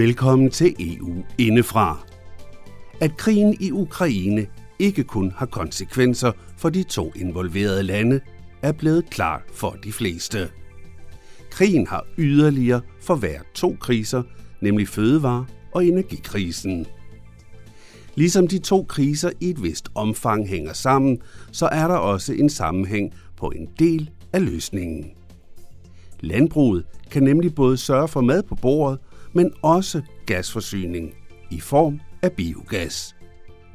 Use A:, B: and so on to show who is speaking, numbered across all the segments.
A: Velkommen til EU indefra. At krigen i Ukraine ikke kun har konsekvenser for de to involverede lande, er blevet klart for de fleste. Krigen har yderligere forværret to kriser, nemlig fødevare- og energikrisen. Ligesom de to kriser i et vist omfang hænger sammen, så er der også en sammenhæng på en del af løsningen. Landbruget kan nemlig både sørge for mad på bordet, men også gasforsyning i form af biogas,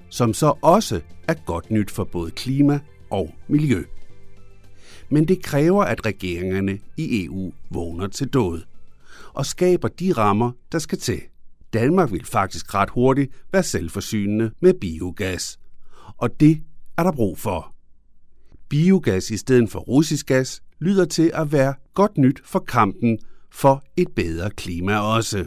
A: som så også er godt nyt for både klima og miljø. Men det kræver, at regeringerne i EU vågner til død og skaber de rammer, der skal til. Danmark vil faktisk ret hurtigt være selvforsynende med biogas, og det er der brug for. Biogas i stedet for russisk gas lyder til at være godt nyt for kampen for et bedre klima også.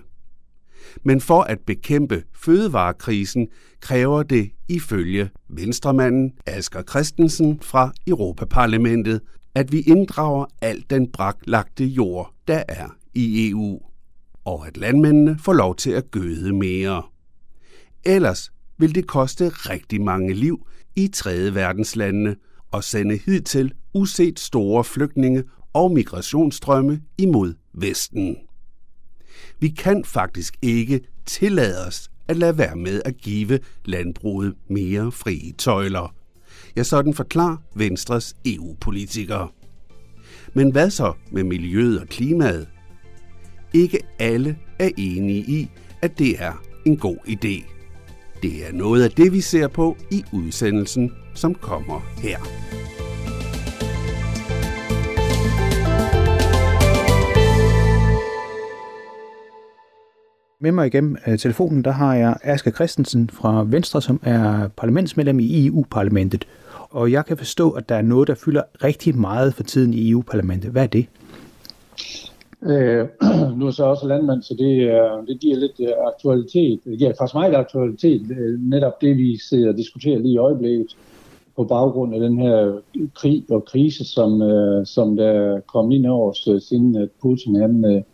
A: Men for at bekæmpe fødevarekrisen kræver det ifølge venstremanden Asger Christensen fra Europaparlamentet, at vi inddrager alt den braklagte jord, der er i EU, og at landmændene får lov til at gøde mere. Ellers vil det koste rigtig mange liv i tredje verdenslandene og sende hidtil uset store flygtninge og migrationsstrømme imod Vesten. Vi kan faktisk ikke tillade os at lade være med at give landbruget mere frie tøjler. Ja, sådan forklarer Venstres EU-politikere. Men hvad så med miljøet og klimaet? Ikke alle er enige i, at det er en god idé. Det er noget af det, vi ser på i udsendelsen, som kommer her.
B: Med mig igennem øh, telefonen, der har jeg Aske Christensen fra Venstre, som er parlamentsmedlem i EU-parlamentet. Og jeg kan forstå, at der er noget, der fylder rigtig meget for tiden i EU-parlamentet. Hvad er det?
C: Øh, nu er så også landmand, så det, det giver lidt øh, aktualitet. Det giver faktisk meget aktualitet, øh, netop det vi sidder og diskuterer lige i øjeblikket på baggrund af den her krig og krise, som, som der kom ind over os, siden at Putin han,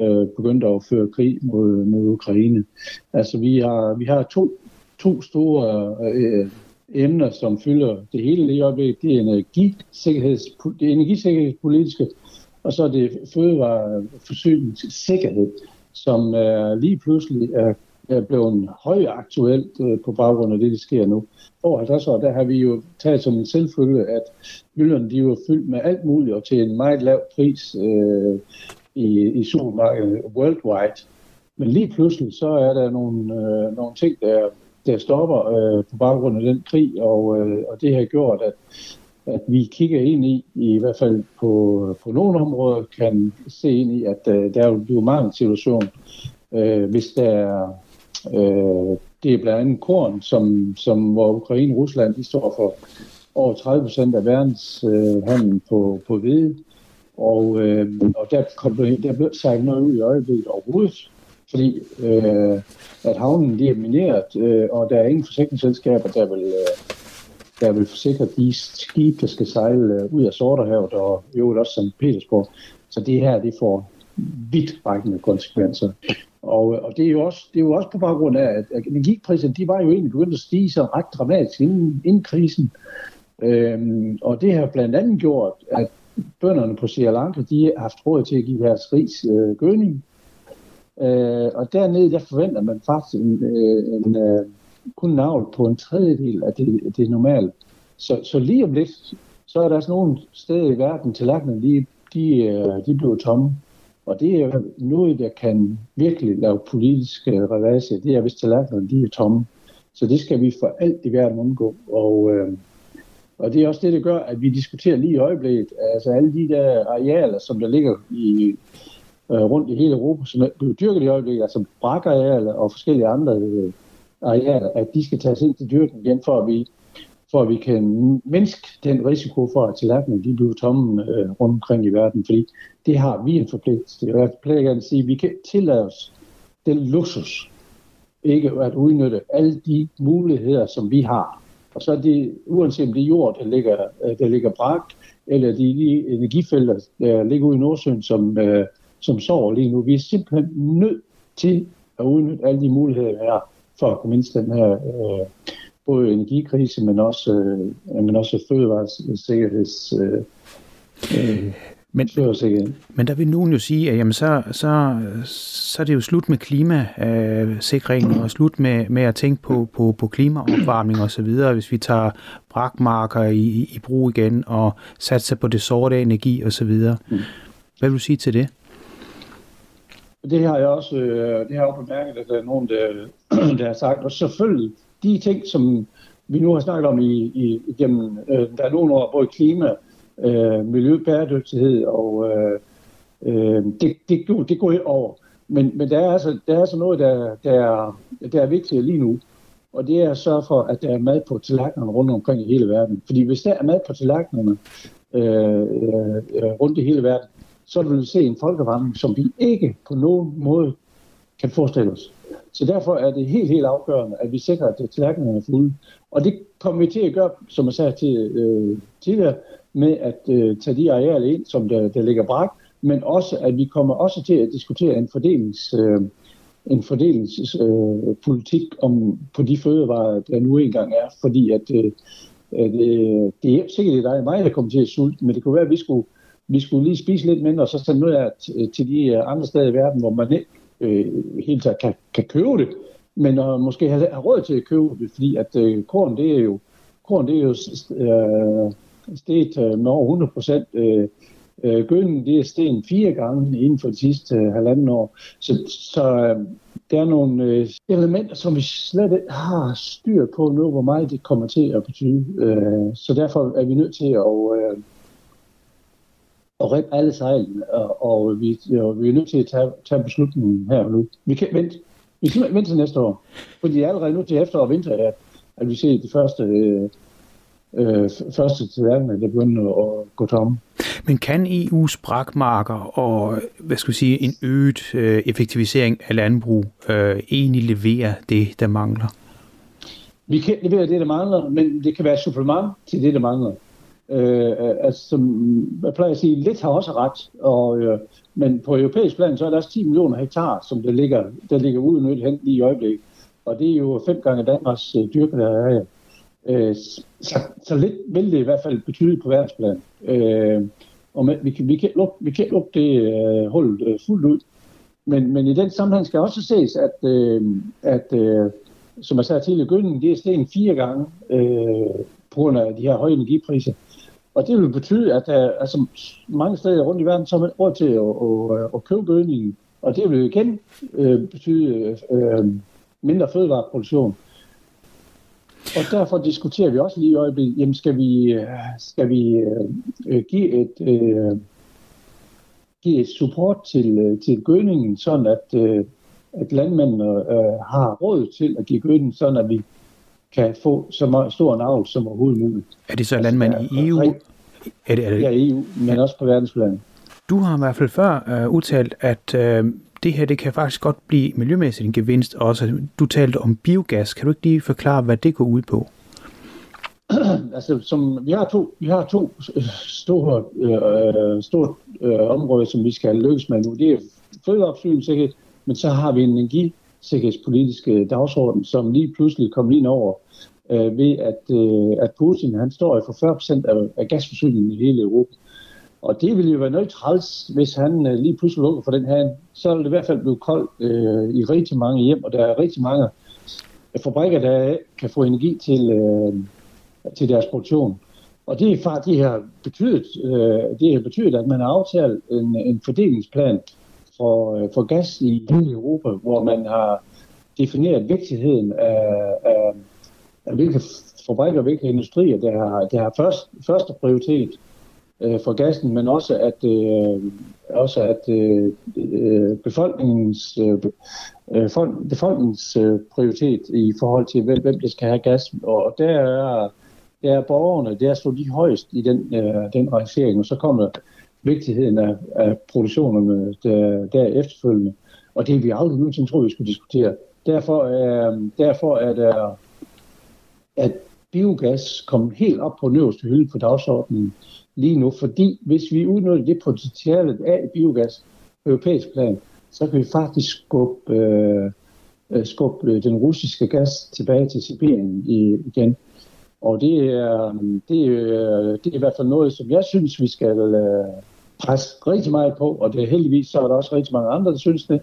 C: øh, begyndte at føre krig mod, mod Ukraine. Altså vi har, vi har to, to store øh, emner, som fylder det hele lige øjeblikket. Det er, energisikkerheds, det er energisikkerhedspolitiske, og så er det fødevareforsyningssikkerhed, som er lige pludselig er, er blevet højaktuelt øh, på baggrund af det, der sker nu. Over 50 år, der har vi jo taget som en selvfølge, at hylderne de var fyldt med alt muligt og til en meget lav pris. Øh, i, i supermarkedet øh, worldwide. Men lige pludselig, så er der nogle, øh, nogle ting, der, der stopper øh, på baggrund af den krig, og, øh, og det har gjort, at, at vi kigger ind i, i hvert fald på, på nogle områder, kan se ind i, at øh, der vil blive mange situation, øh, hvis der er, øh, det er blandt andet korn, som, som hvor Ukraine og Rusland, de står for over 30 procent af verdens øh, handel på, på hvide. Og, øh, og der, kom, der blev sagt noget ud i øjeblikket overhovedet, fordi øh, at havnen de er mineret, øh, og der er ingen forsikringsselskaber, der vil, øh, der vil forsikre de skibe, der skal sejle øh, ud af Sorterhavet og i øvrigt også St. Petersborg. Så det her, det får vidtrækkende konsekvenser. Og, og det, er jo også, det er jo også på baggrund af, at energipriserne, de var jo egentlig begyndt at stige så ret dramatisk inden, inden krisen. Øhm, og det har blandt andet gjort, at bønderne på Sri Lanka, de har haft råd til at give deres ris øh, gødning. Øh, og dernede, der forventer man faktisk en, øh, en, øh, kun navl på en tredjedel af det, det normale. Så, så lige om lidt, så er der også nogle steder i verden, tallerkenerne, de, de, øh, de bliver tomme. Og det er noget, der kan virkelig lave politiske øh, revase. Det er, hvis tallerkenerne de er tomme. Så det skal vi for alt i verden undgå. Og øh, og det er også det, der gør, at vi diskuterer lige i øjeblikket, altså alle de der arealer, som der ligger i, øh, rundt i hele Europa, som er blevet dyrket i øjeblikket, altså brakarealer og forskellige andre øh, arealer, at de skal tages ind til dyrken igen, for at vi, for at vi kan mindske den risiko for, at tallerkenerne de bliver tomme øh, rundt omkring i verden, fordi det har vi en forpligtelse. Og Jeg plejer gerne at sige, at vi kan tillade os den luksus, ikke at udnytte alle de muligheder, som vi har og så er det, uanset om det er jord, der ligger, øh, der ligger bragt, eller de, de energifelter, der ligger ude i Nordsøen, som, øh, som sover lige nu. Vi er simpelthen nødt til at udnytte alle de muligheder, der er for at komme ind den her øh, både energikrise, men også, øh, men også fødevaresikkerheds øh,
B: øh, men, men der vil nogen jo sige, at jamen, så, så, så er det jo slut med klimasikring øh, og slut med, med at tænke på, på, på klimaopvarmning og så videre, hvis vi tager brakmarker i, i brug igen og satser på det sorte energi og så videre. Mm. Hvad vil du sige til det?
C: Det har jeg også, øh, det har jeg også bemærket, at der er nogen, der, der har sagt, og selvfølgelig de ting, som vi nu har snakket om i, i, igennem, øh, der er nogle år, både klima, øh, miljøbæredygtighed, og øh, øh, det, det, det går helt over. Men, men der, er altså, der er altså noget, der, der, der er vigtigt lige nu, og det er at sørge for, at der er mad på tallerkenerne rundt omkring i hele verden. Fordi hvis der er mad på tallerkenerne øh, øh, rundt i hele verden, så vil vi se en folkevandring, som vi ikke på nogen måde kan forestille os. Så derfor er det helt, helt afgørende, at vi sikrer, at tallerkenerne er fulde. Og det kommer vi til at gøre, som jeg sagde til, øh, tidligere, med at øh, tage de arealer ind, som der, der ligger brak, men også, at vi kommer også til at diskutere en fordelings... Øh, en fordelingspolitik øh, om på de fødevarer, der nu engang er, fordi at, øh, at øh, det er sikkert, dig der mig, der kommer til at sulte, men det kunne være, at vi skulle, vi skulle lige spise lidt mindre, og så sende noget af til de øh, andre steder i verden, hvor man ikke øh, helt taget kan, kan købe det, men øh, måske have, have råd til at købe det, fordi at øh, korn, det er jo, korn, det er jo øh, steget med over 100 procent. Øh, øh gønnen, det er steget fire gange inden for de sidste øh, halvanden år. Så, så øh, der er nogle øh, elementer, som vi slet ikke har styr på nu, hvor meget det kommer til at betyde. Øh, så derfor er vi nødt til at... Øh, og rippe alle sejlene, og, og vi, jo, vi er nødt til at tage, tage beslutningen her og nu. Vi kan vente. Vi kan vente til næste år. Fordi er allerede nu til efterår og vinter, at, at vi ser de første, øh, øh, første til verden, der begynder at gå tomme.
B: Men kan EU's brakmarker og hvad skal vi sige, en øget øh, effektivisering af landbrug øh, egentlig levere det, der mangler?
C: Vi kan levere det, der mangler, men det kan være supplement til det, der mangler. Øh, altså, som jeg plejer at sige, lidt har også ret, og, øh, men på europæisk plan, så er der også 10 millioner hektar, som der ligger, der ligger udnyttet hen lige i øjeblikket. Og det er jo fem gange Danmarks øh, dyrkede areal. Øh, så, så lidt vil det i hvert fald betyde på verdensplan. Øh, og med, vi, kan, vi, kan lukke, vi kan lukke det øh, hul øh, fuldt ud. Men, men i den sammenhæng skal også ses, at, øh, at øh, som jeg sagde tidligere, gødningen, det er steget fire gange øh, på grund af de her høje energipriser. Og det vil betyde, at der, altså, mange steder rundt i verden, så er man råd til at, at, at købe gødningen. Og det vil igen øh, betyde øh, øh mindre fødevareproduktion. Og derfor diskuterer vi også lige i øjeblikket, jamen skal vi, skal vi øh, give et øh, give et support til, øh, til gødningen, sådan at, øh, at landmændene øh, har råd til at give gødning, sådan at vi kan få så meget, stor en avl som overhovedet muligt.
B: Er det så altså, landmænd i EU?
C: Er det, er det? Ja, EU, men også på verdensplan.
B: Du har i hvert fald før uh, udtalt, at uh, det her det kan faktisk godt blive miljømæssigt en gevinst også. Du talte om biogas. Kan du ikke lige forklare, hvad det går ud på?
C: altså, som, vi har to, vi har to øh, store, øh, store øh, områder, som vi skal lykkes med nu. Det er fødevareforsyningssikkerhed, men så har vi en energisikkerhedspolitisk øh, dagsorden, som lige pludselig kom lige over øh, ved, at, øh, at Putin han står for 40 procent af, af gasforsyningen i hele Europa. Og det ville jo være noget træls, hvis han øh, lige pludselig lukker for den her. Så vil det i hvert fald blive koldt øh, i rigtig mange hjem, og der er rigtig mange fabrikker, der kan få energi til, øh, til deres produktion. Og det, er faktisk, det har betydet, øh, det har betydet, at man har aftalt en, en fordelingsplan for, øh, for gas i hele Europa, hvor man har defineret vigtigheden af, af hvilke fabrikker, hvilke industrier, der har, der har først, første prioritet øh, for gassen, men også at, øh, også at øh, øh befolkningens, øh, øh befolkningens øh, prioritet i forhold til, hvem, hvem der skal have gas. Og der er, der er borgerne, der så de højst i den, øh, den rangering, og så kommer vigtigheden af, af produktionerne der, der efterfølgende. Og det er vi aldrig nogensinde tror, vi skulle diskutere. Derfor, øh, derfor er der at biogas komme helt op på øverste hylde på dagsordenen lige nu, fordi hvis vi udnytter det potentiale af biogas på europæisk plan, så kan vi faktisk skubbe, øh, øh skubbe øh, den russiske gas tilbage til Sibirien igen. Og det er, det, er, det er i hvert fald noget, som jeg synes, vi skal presse rigtig meget på, og det er heldigvis så er der også rigtig mange andre, der synes det.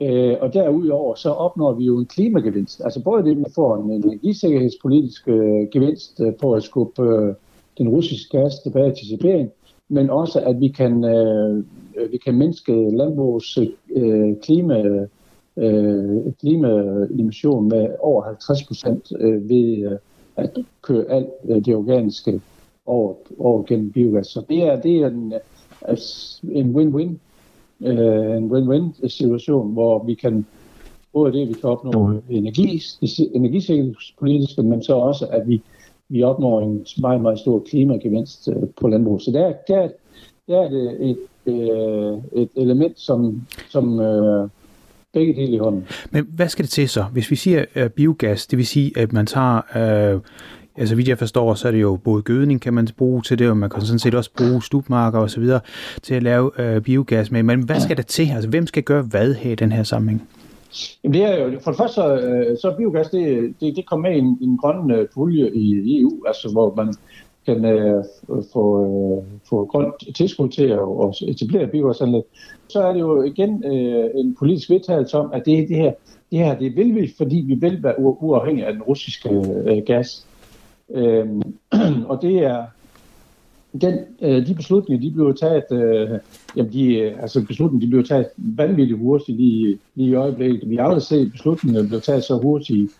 C: Øh, og derudover så opnår vi jo en klimagevinst. Altså både det, man får en energisikkerhedspolitisk øh, gevinst øh, på at skubbe øh, den russiske gas tilbage til Sibirien, men også at vi kan, øh, vi kan mindske landbrugets øh, klima, øh, klimaemission med over 50 procent øh, ved øh, at køre alt øh, det organiske over, over gennem biogas. Så det er, det er en, øh, en win-win øh, en win-win situation, hvor vi kan både det, at vi kan opnå energi, energisikkerhedspolitiske, men så også, at vi, vi opnår en meget, meget stor klimagevinst øh, på landbrug. Så der, der, der er det et, øh, et element, som, som øh, begge dele i hånden.
B: Men hvad skal det til så? Hvis vi siger uh, biogas, det vil sige, at man tager ja, så vidt jeg forstår, så er det jo både gødning kan man bruge til det, og man kan sådan set også bruge stupmarker og så videre til at lave øh, biogas med. Men hvad skal der til? Altså hvem skal gøre hvad her i den her sammenhæng?
C: Jamen det er jo, for det første øh, så, så biogas, det, det, det kommer med i en, en grøn øh, pulje i EU, altså hvor man kan øh, få, øh, få grønt tilskud til at, at etablere biogasanlæg. Så er det jo igen øh, en politisk vedtagelse om, at det, det her, det her det vil vi, fordi vi vil være uafhængige af den russiske øh, gas. Øh, og det er, den, øh, de beslutninger, de blev taget, øh, jamen de, øh, altså beslutninger, de blev taget vanvittigt hurtigt lige, lige i øjeblikket. Vi har aldrig set beslutninger blive taget så hurtigt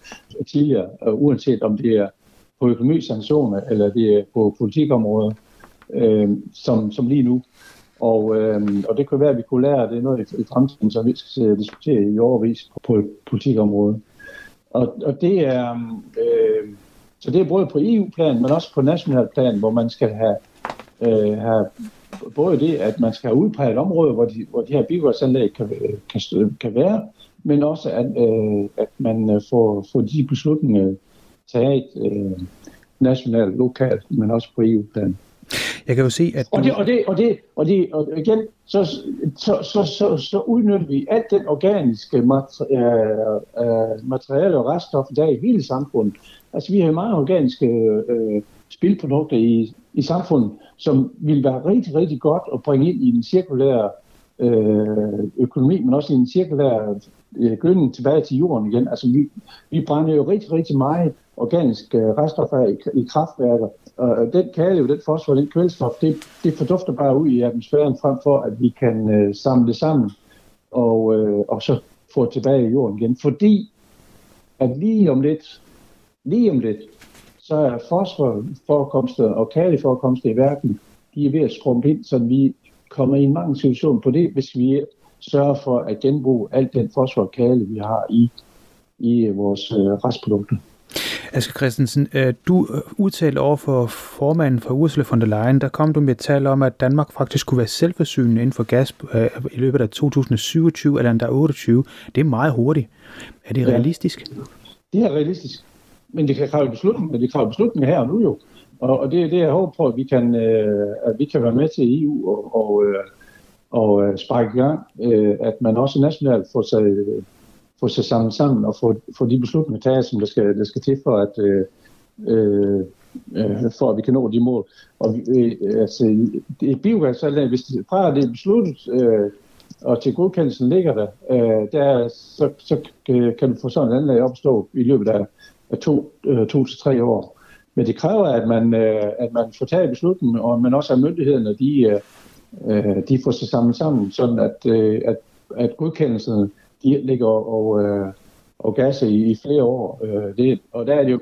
C: tidligere, øh, uanset om det er på økonomisanktioner eller det er på politikområder, øh, som, som lige nu. Og, øh, og det kunne være, at vi kunne lære det noget i, i fremtiden, som vi skal diskutere i overvis på, på politikområdet. Og, og det er, øh, så det er både på EU-plan, men også på national plan, hvor man skal have, øh, have både det, at man skal have udpeget områder, område, hvor de, hvor de her biogasanlæg kan, øh, kan, kan være, men også at, øh, at man øh, får, får de beslutninger taget øh, nationalt, lokalt, men også på EU-plan.
B: Jeg kan jo se, at...
C: Og, det, og, det, og, det, og, det, og igen, så, så, så, så, så udnytter vi alt den organiske materiale, øh, materiale og reststoffer, der er i hele samfundet. Altså, vi har mange organiske øh, spilprodukter i, i samfundet, som vil være rigtig, rigtig godt at bringe ind i den cirkulære øh, økonomi, men også i den cirkulære øh, gødning tilbage til jorden igen. Altså, vi, vi brænder jo rigtig, rigtig meget organiske øh, reststoffer i, i kraftværker, og den kalium, den fosfor, den kvælstof, det, det fordufter bare ud i atmosfæren frem for, at vi kan øh, samle det sammen og, øh, og så få det tilbage i jorden igen. Fordi at lige om lidt, lige om lidt, så er fosforforekomster og kaliforekomster i verden, de er ved at skrumpe ind, så vi kommer i en mange situation på det, hvis vi sørger for at genbruge alt den fosfor og kale, vi har i, i vores øh, restprodukter.
B: Asger Christensen, øh, du øh, udtalte over for formanden for Ursula von der Leyen, der kom du med et tal om, at Danmark faktisk kunne være selvforsynende inden for gas øh, i løbet af 2027 eller endda 28. Det er meget hurtigt. Er det realistisk?
C: Ja, det er realistisk. Men det kan kræve beslutninger, men det kræver beslutninger her og nu jo. Og, og det er det, jeg håber på, at vi kan, at vi kan være med til EU og, og, og sparke i gang, at man også nationalt får sig få sig sammen sammen og få, få de beslutninger taget, som der skal, der skal til for at, øh, øh, øh for at vi kan nå de mål. Og øh, altså, det biogas, hvis det, fra det er besluttet, øh, og til godkendelsen ligger der, øh, der så, så kan du få sådan et anlæg opstå i løbet af, af to, øh, to til tre år. Men det kræver, at man, øh, at man får taget beslutningen, og man også har myndighederne, de, øh, øh de får sig sammen sammen, sådan at, øh, at, at godkendelsen de ligger og, øh, og gasser i, i flere år. Øh, det, og der er det jo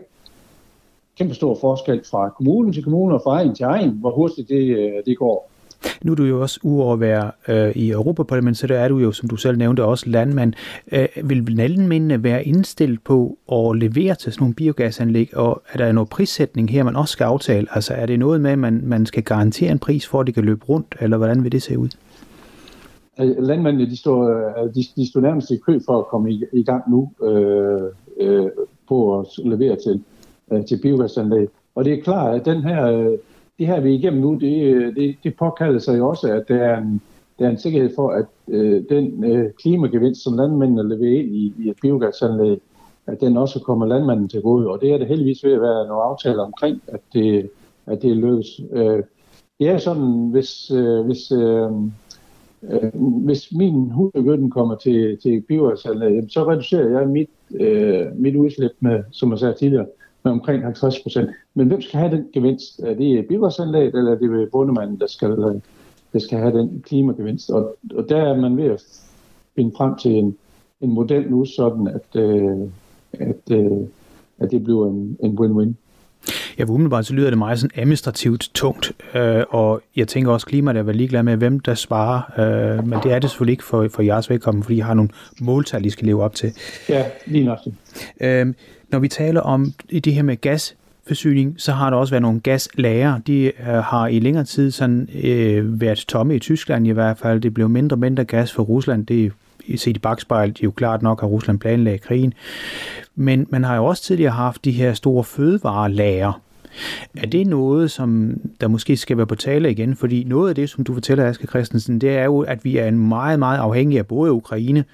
C: kæmpe stor forskel fra kommune til kommune og fra egen til egen, hvor hurtigt det, øh, det går.
B: Nu er du jo også uover at være øh, i Europaparlamentet, så der er du jo, som du selv nævnte, også landmand. Øh, vil landmændene være indstillet på at levere til sådan nogle biogasanlæg, og er der noget prissætning her, man også skal aftale? Altså er det noget med, at man, man skal garantere en pris for, at det kan løbe rundt, eller hvordan vil det se ud?
C: Øh, landmændene de står, øh, de, de står nærmest i kø for at komme i, i gang nu øh, øh, på at levere til, øh, til biogasanlæg. Og det er klart, at den her, øh, det her vi er igennem nu, det, øh, det, det påkalder sig jo også, at der er en, der er en sikkerhed for, at øh, den øh, klimagevinst, som landmændene leverer ind i, i et biogasanlæg, at den også kommer landmanden til gode. Og det er det heldigvis ved at være nogle aftaler omkring, at det, at det lykkes. Øh, det er sådan, hvis, øh, hvis, øh, øh, hvis min hundegøtten kommer til, til biogasanlæg, så reducerer jeg mit, øh, mit udslip med, som jeg sagde tidligere, med omkring 50 procent. Men hvem skal have den gevinst? Er det biogasanlæg, eller er det bondemanden, der skal, der skal have den klimagevinst? Og, og der er man ved at finde frem til en, en model nu, sådan at, øh, at, øh, at det bliver en, en win-win.
B: Ja, umiddelbart så lyder det meget sådan administrativt tungt, øh, og jeg tænker også, at klimaet er vel ligeglad med, hvem der sparer, øh, men det er det selvfølgelig ikke for, for jeres vedkommende, fordi I har nogle måltal, I skal leve op til.
C: Ja, lige nok.
B: Øh, når vi taler om det her med gas, forsyning, så har der også været nogle gaslager. De øh, har i længere tid sådan, øh, været tomme i Tyskland i hvert fald. Det blev mindre og mindre gas for Rusland. Det set i bagspejlet jo klart nok, at Rusland planlagde krigen. Men man har jo også tidligere haft de her store fødevarelager. Er det noget, som der måske skal være på tale igen? Fordi noget af det, som du fortæller, Aske Christensen, det er jo, at vi er en meget, meget afhængig af både Ukraine,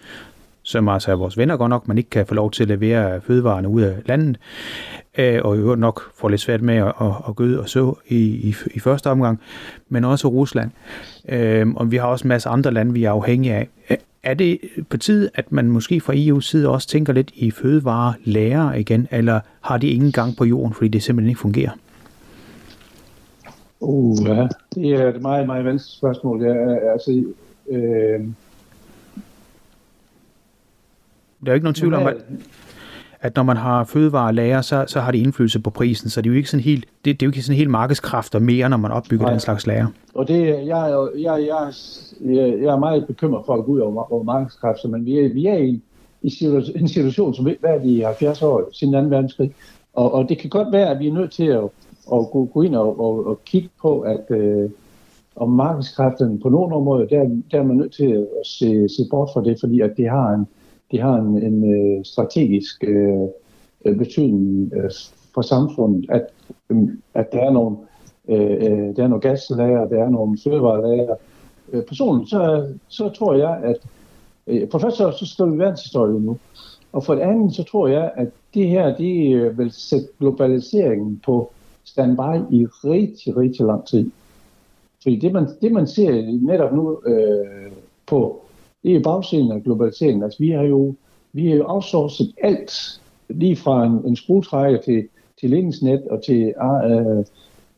B: som altså er vores venner godt nok, man ikke kan få lov til at levere fødevarene ud af landet, øh, og jo nok får lidt svært med at, at, at gøde og så i, i, i første omgang, men også Rusland. Øh, og vi har også en masse andre lande, vi er afhængige af. Er det på tide, at man måske fra EU's side også tænker lidt i fødevare lærer igen, eller har de ingen gang på jorden, fordi det simpelthen ikke fungerer?
C: Uh, ja. Det er et meget, meget vanskeligt spørgsmål. Ja, altså, øh...
B: Der er jo ikke nogen tvivl om, at, at når man har fødevarelager, så, så har det indflydelse på prisen, så det er jo ikke sådan helt, det, det er jo ikke sådan helt markedskræfter mere, når man opbygger Nej. den slags lager.
C: Og det, jeg, jeg, jeg, jeg, er meget bekymret for at gå ud over, over markedskræfter, men vi er, vi er i, i situation, en situation, som ikke været i 70 år siden 2. verdenskrig. Og, og det kan godt være, at vi er nødt til at, at gå, gå ind og, og, og kigge på, at øh, om markedskræfterne på nogle områder, der, der er man nødt til at se, se bort fra det, fordi at det har en, de har en, en øh, strategisk øh, øh betydning øh, for samfundet, at, øh, at der er nogle øh, øh der er nogle gaslager, der er nogle fødevarelager. Øh, personligt, så, så tror jeg, at øh, for først så, så står vi verdenshistorien nu, og for det andet, så tror jeg, at det her, det øh, vil sætte globaliseringen på standby i rigtig, rigtig lang tid. Fordi det, man, det, man ser netop nu øh, på det er bagsiden af globaliseringen. Altså, vi har jo, vi har jo outsourcet alt, lige fra en, en skruetrækker til, til ledningsnet og til uh,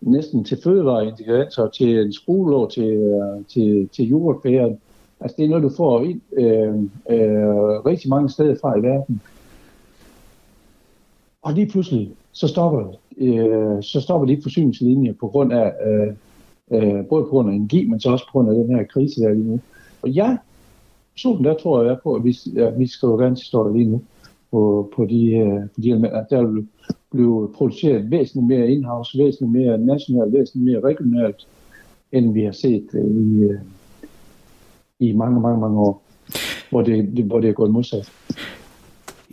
C: næsten til fødevareingredienser, til en skruelåg, til, øh, til, til jordbæren. Altså, det er noget, du får ind øh, øh, rigtig mange steder fra i verden. Og lige pludselig, så stopper, øh, så stopper de forsyningslinjer på grund af, øh, øh, både på grund af energi, men så også på grund af den her krise, der er lige nu. Og jeg personen der tror jeg på, at vi, ja, vi skriver verdenshistorie lige nu på, på de, øh, på de elementer. Der vil blive produceret væsentligt mere in-house, væsentligt mere nationalt, væsentligt mere regionalt, end vi har set øh, i, øh, i mange, mange, mange år, hvor det, hvor det er gået modsat.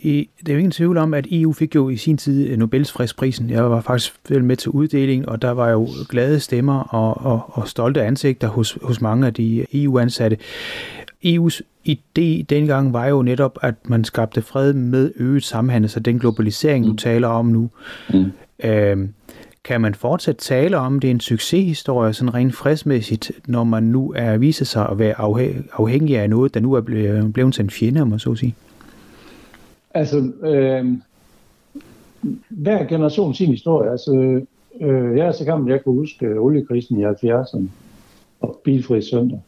B: I, det er jo ingen tvivl om, at EU fik jo i sin tid øh, Nobels fredsprisen. Jeg var faktisk med til uddeling, og der var jo glade stemmer og, og, og stolte ansigter hos, hos mange af de EU-ansatte. EU's idé dengang var jo netop, at man skabte fred med øget samhandel, så den globalisering, du mm. taler om nu. Mm. Øh, kan man fortsat tale om, det er en succeshistorie, sådan rent fredsmæssigt, når man nu er viser sig at være afhængig af noget, der nu er blevet, blevet til en fjende, om man så at sige?
C: Altså, øh, hver generation sin historie. Altså, øh, jeg er så gammel, jeg kan huske oliekrisen i 70'erne og bilfri søndag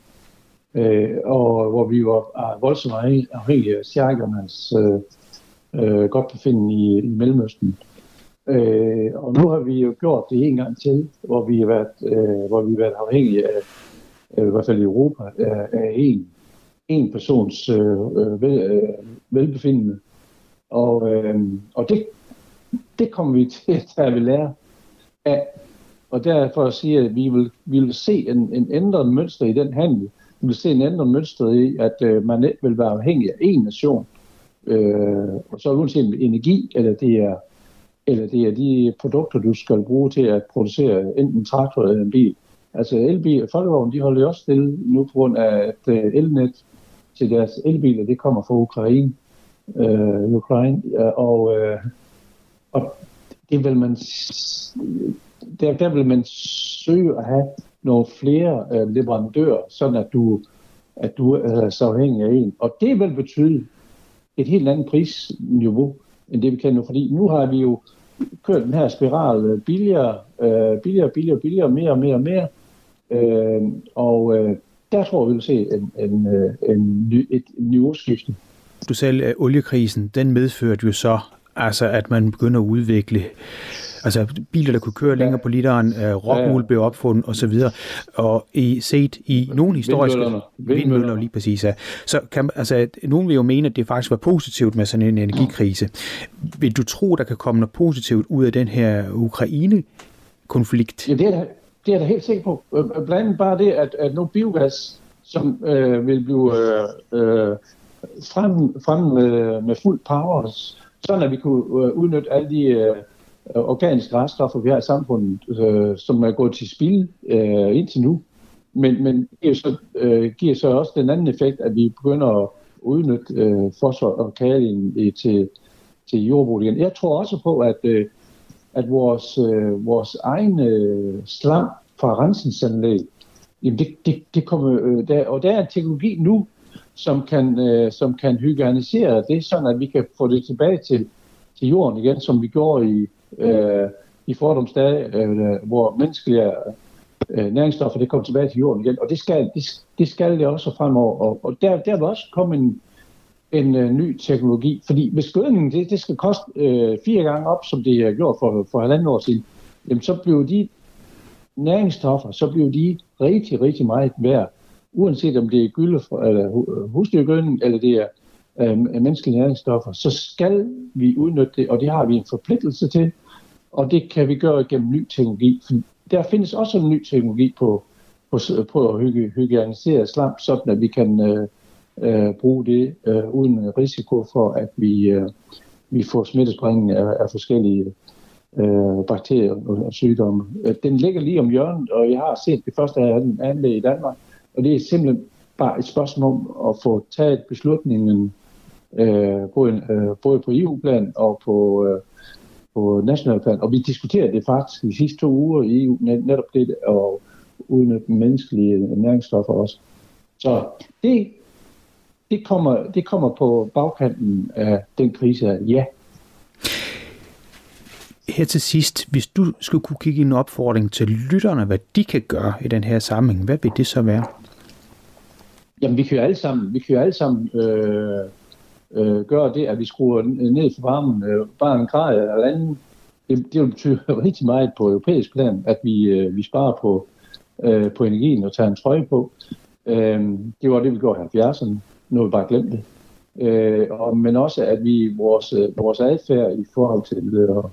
C: øh, og hvor vi var voldsomt afhængige af stjerkernes øh, øh, godt befindende i, i Mellemøsten. Øh, og nu har vi jo gjort det en gang til, hvor vi har været, øh, hvor vi har været afhængige af, øh, i hvert fald i Europa, af, af en, en persons øh, øh vel, øh, velbefindende. Og, øh, og det, det kommer vi til at tage ved lære af. Og derfor siger jeg, at vi vil, vi vil se en, en ændret mønster i den handel, vil se en ændret mønster i, at øh, man ikke vil være afhængig af én nation. Øh, og så uanset energi, eller det er eller det er de produkter, du skal bruge til at producere enten en traktor eller en bil, Altså elbiler, folkevogn, de holder jo også stille nu på grund af, at øh, elnet til deres elbiler, det kommer fra Ukraine. Øh, Ukraine øh, og, øh, og det vil man, der, der vil man søge at have nogle flere øh, leverandører, sådan at du, at du øh, er så afhængig af en. Og det vil betyde et helt andet prisniveau, end det vi kan nu. Fordi nu har vi jo kørt den her spiral øh, billigere, øh, billigere, billigere, billigere, mere og mere og mere. Øh, og øh, der tror vi vil se en, en, en, en, ny, et niveauskifte.
B: Du sagde, at oliekrisen, den medførte jo så, altså, at man begynder at udvikle altså biler, der kunne køre længere ja. på literen, uh, rockwool ja, ja. blev opfundet osv., og i set i nogle historiske vindmøller, vindmøller lige præcis, ja. så kan, altså, nogen vil jo mene, at det faktisk var positivt med sådan en energikrise. Vil du tro, der kan komme noget positivt ud af den her Ukraine-konflikt?
C: Ja, det er, det er jeg da helt sikker på. Øh, øh, blandt andet bare det, at, at nu biogas, som øh, vil blive øh, øh, frem, frem med, med fuld power, sådan at vi kunne øh, udnytte alle de øh, Øh, organiske reststoffer, vi har i samfundet, øh, som er gået til spil øh, indtil nu. Men, men giver, så, øh, giver så også den anden effekt, at vi begynder at udnytte øh, fosfor og kalium til, til jordbrug igen. Jeg tror også på, at øh, at vores, øh, vores egen øh, slam fra rensningsanlæg, jamen det, det, det kommer, øh, der, og der er en teknologi nu, som kan, øh, som kan hygienisere det, sådan at vi kan få det tilbage til, til jorden igen, som vi gjorde i, øh, i fordomsdage, øh, hvor menneskelige øh, næringsstoffer det kommer tilbage til jorden igen. Og det skal det, det, skal det også fremover. Og, og der, der vil også komme en, en øh, ny teknologi. Fordi hvis gødningen det, det skal koste øh, fire gange op, som det har gjort for, for halvandet år siden, jamen så bliver de næringsstoffer, så bliver de rigtig, rigtig meget værd. Uanset om det er gylde eller husdyrgødning, eller det er øh, menneskelige næringsstoffer, så skal vi udnytte det, og det har vi en forpligtelse til, og det kan vi gøre gennem ny teknologi. For der findes også en ny teknologi på, på, på at hygienisere slam, sådan at vi kan øh, øh, bruge det øh, uden risiko for, at vi, øh, vi får smittespredning af, af forskellige øh, bakterier og, og sygdomme. Øh, den ligger lige om hjørnet, og jeg har set det første af den anlæg i Danmark, og det er simpelthen bare et spørgsmål om at få taget beslutningen øh, både, øh, både på EU-plan og på, øh, på national plan. Og vi diskuterede det faktisk de sidste to uger i EU, netop det at udnytte menneskelige næringsstoffer også. Så det det kommer, det kommer på bagkanten af den krise her, ja.
B: Her til sidst, hvis du skulle kunne kigge en opfordring til lytterne, hvad de kan gøre i den her sammenhæng, hvad vil det så være?
C: Jamen, vi kan jo alle sammen, vi kan jo alle sammen øh, øh, gøre det, at vi skruer ned for varmen øh, bare en grad eller anden. Det, det vil betyde rigtig meget på europæisk plan, at vi, øh, vi sparer på, øh, på energien og tager en trøje på. Øh, det var det, vi gjorde i 70'erne nu har vi bare glemt det. Øh, og, men også, at vi vores, øh, vores adfærd i forhold til, øh,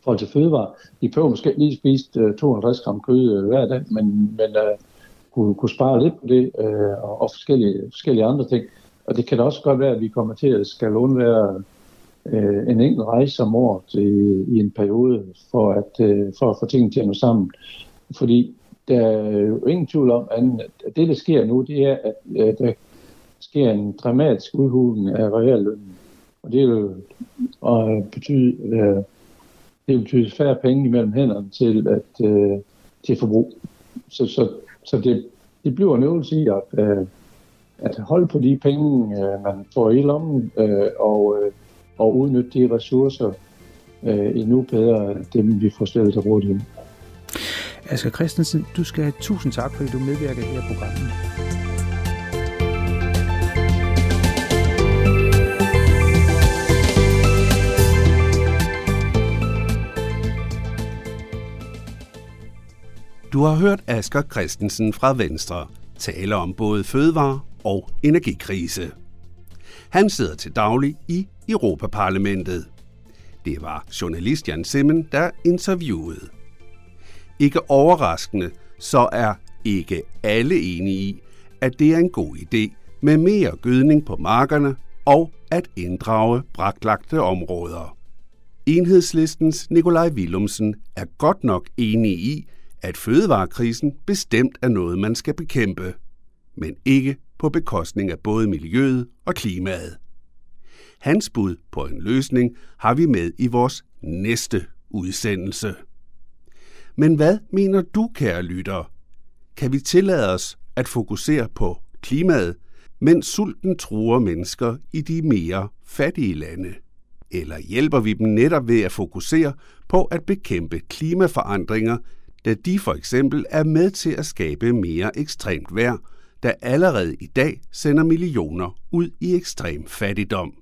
C: forhold til fødevare, vi prøver måske lige spise øh, 52 gram kød øh, hver dag, men, men øh, kunne, kunne spare lidt på det, øh, og, og forskellige, forskellige andre ting. Og det kan da også godt være, at vi kommer til at skal undvære øh, en enkelt rejse om året i, i en periode, for at, øh, for at få tingene til at nå sammen. Fordi der er jo ingen tvivl om, at det, der sker nu, det er, at, øh, der sker en dramatisk udhuling af reallønnen. Og det vil og betyde, øh, det vil betyde færre penge imellem hænderne til, at, øh, til forbrug. Så, så, så det, det bliver en øvelse i at, øh, at holde på de penge, man får i lommen, og, og udnytte de ressourcer endnu bedre, dem vi får stillet til rådighed.
B: Asger Christensen, du skal have tusind tak, fordi du medvirker i det her program.
A: Du har hørt Asger Christensen fra Venstre tale om både fødevare og energikrise. Han sidder til daglig i Europaparlamentet. Det var journalist Jan Simmen, der interviewede. Ikke overraskende, så er ikke alle enige i, at det er en god idé med mere gødning på markerne og at inddrage braklagte områder. Enhedslistens Nikolaj Willumsen er godt nok enig i, at fødevarekrisen bestemt er noget, man skal bekæmpe, men ikke på bekostning af både miljøet og klimaet. Hans bud på en løsning har vi med i vores næste udsendelse. Men hvad mener du, kære lytter? Kan vi tillade os at fokusere på klimaet, mens sulten truer mennesker i de mere fattige lande? Eller hjælper vi dem netop ved at fokusere på at bekæmpe klimaforandringer, da de for eksempel er med til at skabe mere ekstremt vejr, der allerede i dag sender millioner ud i ekstrem fattigdom?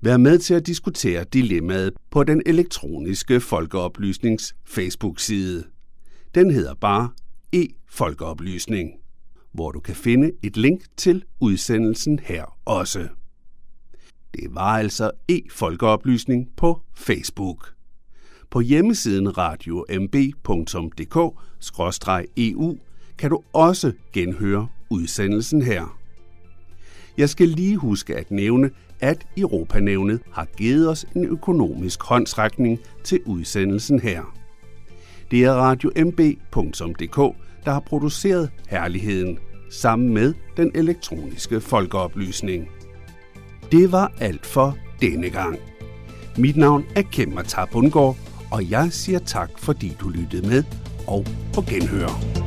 A: Vær med til at diskutere dilemmaet på den elektroniske folkeoplysnings Facebook-side. Den hedder bare e-folkeoplysning, hvor du kan finde et link til udsendelsen her også. Det var altså e-folkeoplysning på Facebook. På hjemmesiden radiomb.dk-eu e kan du også genhøre udsendelsen her. Jeg skal lige huske at nævne, at Europanævnet har givet os en økonomisk håndsrækning til udsendelsen her. Det er radiomb.dk, der har produceret Herligheden, sammen med den elektroniske folkeoplysning. Det var alt for denne gang. Mit navn er Kemmer Tabundgaard, og jeg siger tak, fordi du lyttede med, og på genhør.